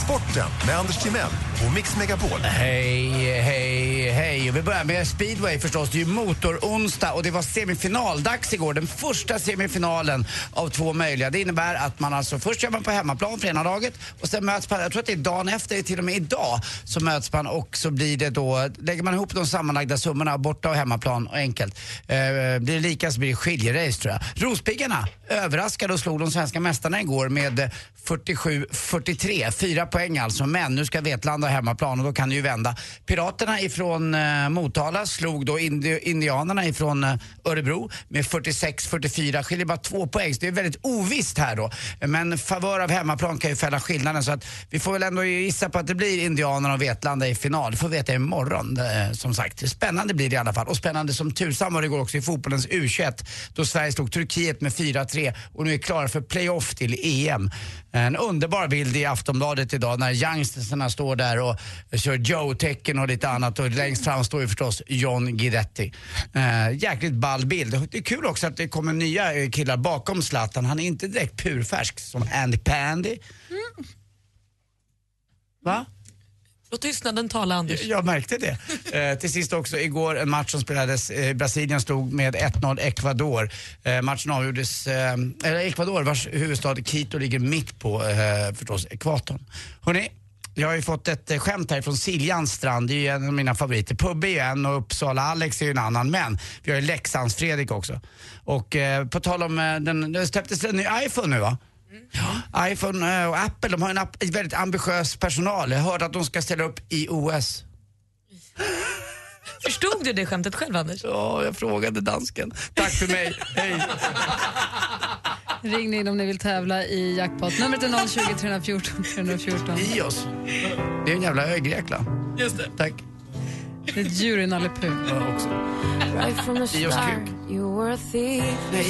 Sporten med Anders Timell och Mix Megapol. Hej, hej, hej. Och vi börjar med speedway förstås. Det är ju motoronsdag och det var semifinaldags igår. Den första semifinalen av två möjliga. Det innebär att man alltså först kör man på hemmaplan för ena laget och sen möts man, jag tror att det är dagen efter, till och med idag, så möts man och så blir det då, lägger man ihop de sammanlagda summorna borta och hemmaplan och enkelt. Eh, blir det lika så blir det skiljerace tror jag. Rospiggarna överraskade och slog de svenska mästarna igår med 47-43. Fyra poäng alltså, men nu ska Vetlanda ha hemmaplan och då kan det ju vända. Piraterna ifrån eh, Motala slog då indi- indianerna ifrån eh, Örebro med 46-44. Skiljer bara två poäng, så det är väldigt ovisst här då. Men favör av hemmaplan kan ju fälla skillnaden så att vi får väl ändå gissa på att det blir indianerna och Vetlanda i final. Det får vi veta imorgon eh, som sagt. Spännande blir det i alla fall och spännande som tusan var det igår också i fotbollens U21 då Sverige slog Turkiet med 4-3 och nu är klara för playoff till EM. En underbar bild i Aftonbladet idag när youngstersarna står där och kör Joe-tecken och lite annat och längst fram står ju förstås John Guidetti. Eh, jäkligt ball bild. Det är kul också att det kommer nya eh, killar bakom Zlatan. Han är inte direkt purfärsk som Andy Pandy. Va? Låt tystnaden tala Anders. Jag märkte det. Eh, till sist också igår en match som spelades. Eh, Brasilien stod med 1-0 Ecuador. Eh, matchen avgjordes, eh, Ecuador vars huvudstad Quito ligger mitt på eh, förstås ekvatorn. Hörrni, jag har ju fått ett eh, skämt här från Siljans strand, det är ju en av mina favoriter. Pubbe är ju en och Uppsala Alex är ju en annan, men vi har ju Leksands Fredrik också. Och eh, på tal om, eh, den, det släpptes en ny iPhone nu va? Ja, iPhone eh, och Apple de har en app, väldigt ambitiös personal. Jag hörde att de ska ställa upp i OS. Förstod du det skämtet själv Anders? Ja, jag frågade dansken. Tack för mig. Hej. ring in om ni vill tävla i jackpot. Numret är 020 314 314. I oss. Det är en jävla ö i Grekland. Just det. Tack. Det är ett djur i Nalle Puh. Ja, också. Right from the I oss start, kuk. you were a thief. Nej,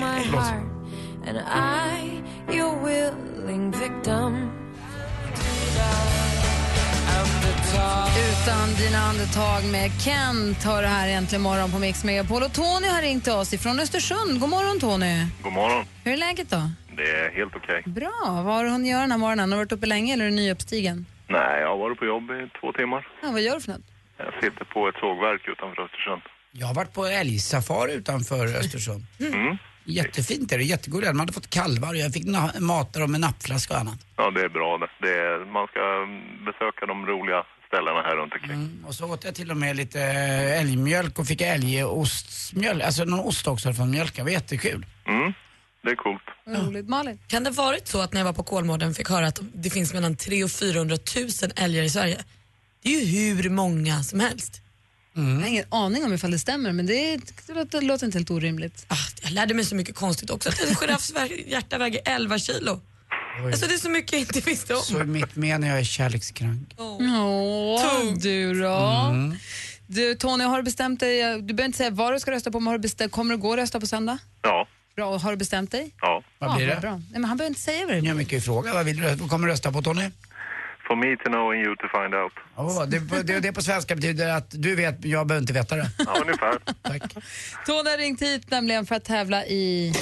my Förlåt. and I, your willing victim. Utan dina andetag med Kent hör det här äntligen morgon på Mix Megapol. Och Tony har ringt till oss ifrån Östersund. God morgon Tony. God morgon. Hur är läget då? Det är helt okej. Bra. Vad har du hunnit göra den här morgonen? Har du varit uppe länge eller är du nyuppstigen? Nej, jag har varit på jobb i två timmar. Ja, vad gör du för något? Jag sitter på ett sågverk utanför Östersund. Jag har varit på älgsafari utanför Östersund. Mm. Jättefint är det, jättegulligt. Man hade fått kalvar och jag fick mata dem med nappflaska och annat. Ja, det är bra det. det är, man ska besöka de roliga ställena här runt omkring. Mm. Och så åt jag till och med lite älgmjölk och fick älgostsmjölk, alltså någon ost också från mjölken. Det var jättekul. Mm. det är coolt. Roligt. Malin? Kan det varit så att när jag var på Kolmården fick höra att det finns mellan 300 och 400 000 älgar i Sverige? Det är ju hur många som helst. Jag har ingen aning om ifall det stämmer, men det, det, låter, det låter inte helt orimligt. Ah, jag lärde mig så mycket konstigt också. Att en giraffs hjärta väger 11 kilo. Alltså det är så mycket jag inte visste om. Så är mitt med när jag är kärlekskrank. Åh, du då? Mm. Du, Tony, har du bestämt dig? Du behöver inte säga vad du ska rösta på, men har du bestämt, kommer du gå och rösta på söndag? Ja. Bra, har du bestämt dig? Ja. Vad blir ja, det? Bra. Nej, men han behöver inte säga vad det Ja, blir. men kan ju fråga. Vad, vill du, vad kommer du rösta på Tony? For me to know and you to find out. Oh, det, det, det på svenska betyder att du vet, jag behöver inte veta det. Ja, ungefär. Tony har ringt hit nämligen för att tävla i...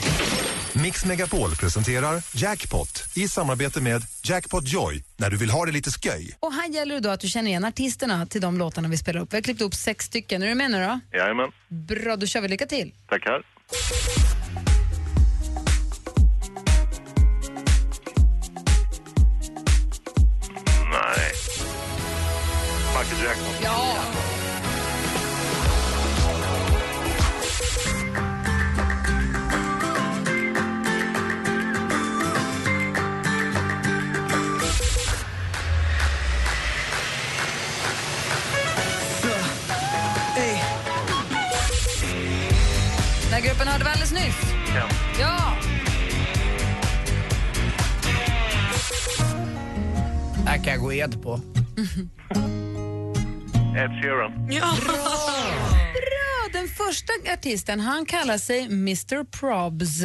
Mix Megapol presenterar Jackpot i samarbete med Jackpot Joy när du vill ha det lite sköj. Och här gäller det då att du känner igen artisterna till de låtarna vi spelar upp. Vi har klippt upp sex stycken. Är du med nu då? Jajamän. Bra, då kör vi. Lycka till. Tackar. Gruppen hörde vi alldeles nyss. Ja. Ja! Det här kan jag gå ed på. Ed Sheeran. Ja. Bra! Den första artisten, han kallar sig Mr Probs.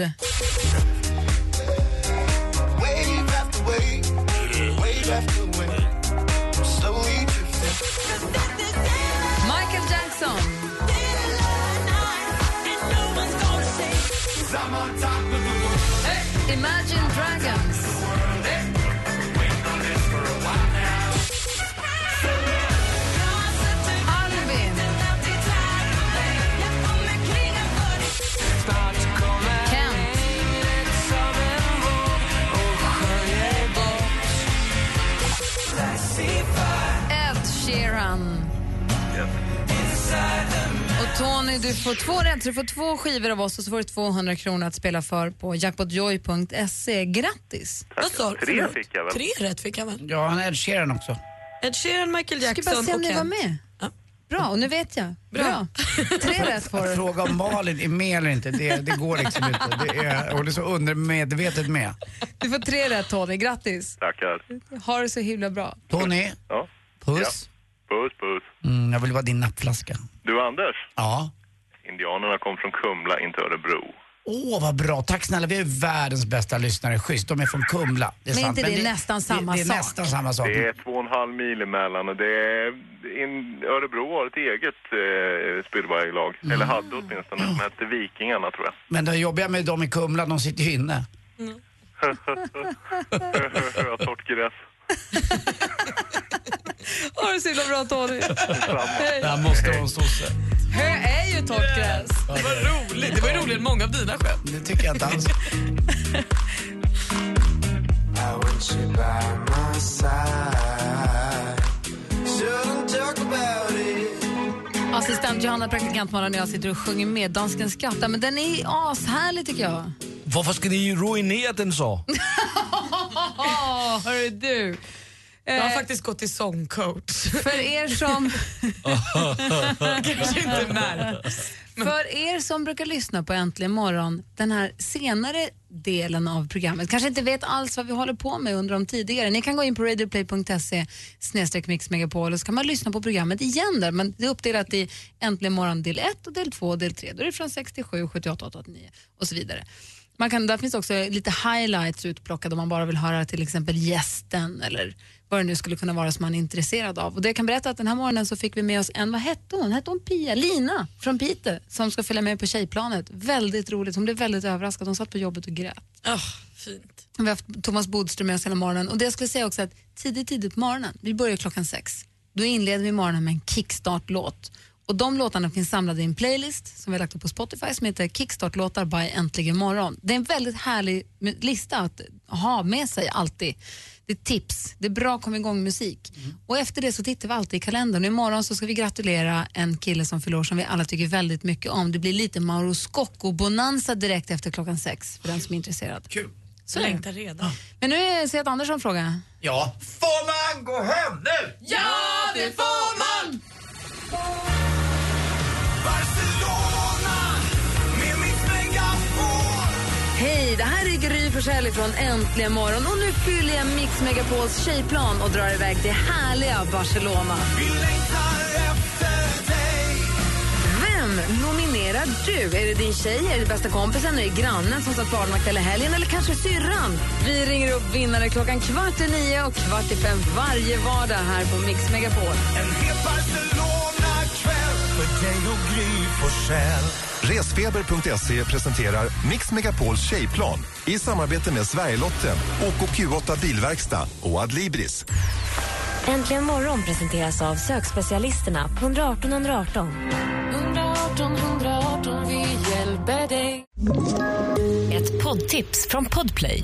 Michael Imagine Dragons. Du får två rätt, så du får två skivor av oss och så får du 200 kronor att spela för på jackpotjoy.se. Grattis! Vad sa du? Tre Förlåt. fick jag väl? Tre rätt fick jag väl? Ja, han är Ed Sheeran också. Ed Sheeran, Michael Jag ska Jackson bara se om och ni var Kent. med. Ja. Bra, och nu vet jag. Bra. Tre rätt får Att du. fråga om Malin är med eller inte, det, det går liksom inte. Det är, hon är så undermedvetet med. Du får tre rätt Tony, grattis. Tackar. Ha det så himla bra. Tony, Ja. puss. Puss, puss. Mm, jag vill vara din nappflaska. Du, Anders. Ja. Indianerna kom från Kumla, inte Örebro. Åh, vad bra. Tack snälla. Vi är världens bästa lyssnare. Schysst. De är från Kumla. Det är Men sant. inte det är nästan samma det, det är sak? nästan samma sak. Det är två och en halv mil emellan och det är, in, Örebro har ett eget eh, speedwaylag. Mm. Eller hade åtminstone, som hette Vikingarna tror jag. Men det jobbiga med dem i Kumla, de sitter ju inne. Torrt gräs. Ha det så himla bra Tony. Där måste vara en sosse. Hö är ju torrt gräs. Det var roligt. Det var ju roligare än många av dina skämt. Det tycker jag inte alls. Assistent Johanna, praktikant och jag sitter och sjunger med Dansken skrattar, men den är ashärlig tycker jag. Varför ska ni ruinera den så? Hörru du. Jag har Eh, faktiskt gått till sångcoach. För er som... Kanske inte märks. För er som brukar lyssna på Äntligen morgon, den här senare delen av programmet, kanske inte vet alls vad vi håller på med under de tidigare. Ni kan gå in på radioplay.se snedstreck mixmegapol och så kan man lyssna på programmet igen där. Men det är uppdelat i Äntligen morgon del 1 och del 2 och del 3. Då är det från 67, 78, 89 och så vidare. Man kan, där finns också lite highlights utplockade om man bara vill höra till exempel gästen eller vad det nu skulle kunna vara som man är intresserad av. Och det jag kan berätta att den här morgonen så fick vi med oss en, vad hette hon? Hette hon Pia? Lina från Piteå som ska följa med på tjejplanet. Väldigt roligt, hon blev väldigt överraskad. Hon satt på jobbet och grät. Oh, fint. Vi har haft Thomas Bodström med oss hela morgonen och det jag skulle säga också att tidigt, tidigt på morgonen, vi börjar klockan sex, då inleder vi morgonen med en kickstart-låt. Och De låtarna finns samlade i en playlist som vi har lagt upp på Spotify som heter Kickstart-låtar by Äntligen morgon. Det är en väldigt härlig lista att ha med sig alltid. Det är tips, det är bra kom igång musik. Och efter det så tittar vi alltid i kalendern. Och imorgon så ska vi gratulera en kille som fyller år som vi alla tycker väldigt mycket om. Det blir lite Mauro Scocco-bonanza direkt efter klockan sex för den som är intresserad. Kul. Så. Längtar redan. Men nu är Seth Andersson fråga. Ja. Får man gå hem nu? Ja, det får man! Forssell från Äntligen morgon och nu fyller jag Mix Megapols tjejplan och drar iväg till härliga Barcelona. Vem nominerar du? Är det din tjej, är det bästa kompisen, är det grannen som satt barnvakt hela helgen eller kanske syrran? Vi ringer upp vinnare klockan kvart i nio och kvart i fem varje vardag här på Mix Megapol. En för dig och Gry Forssell. Resfeber.se presenterar Mix Megapols tjejplan i samarbete med Sverigelotten, OKQ8 Bilverkstad och Adlibris. Äntligen morgon presenteras av sökspecialisterna på 118 118. 118 118, vi hjälper dig. Ett poddtips från Podplay.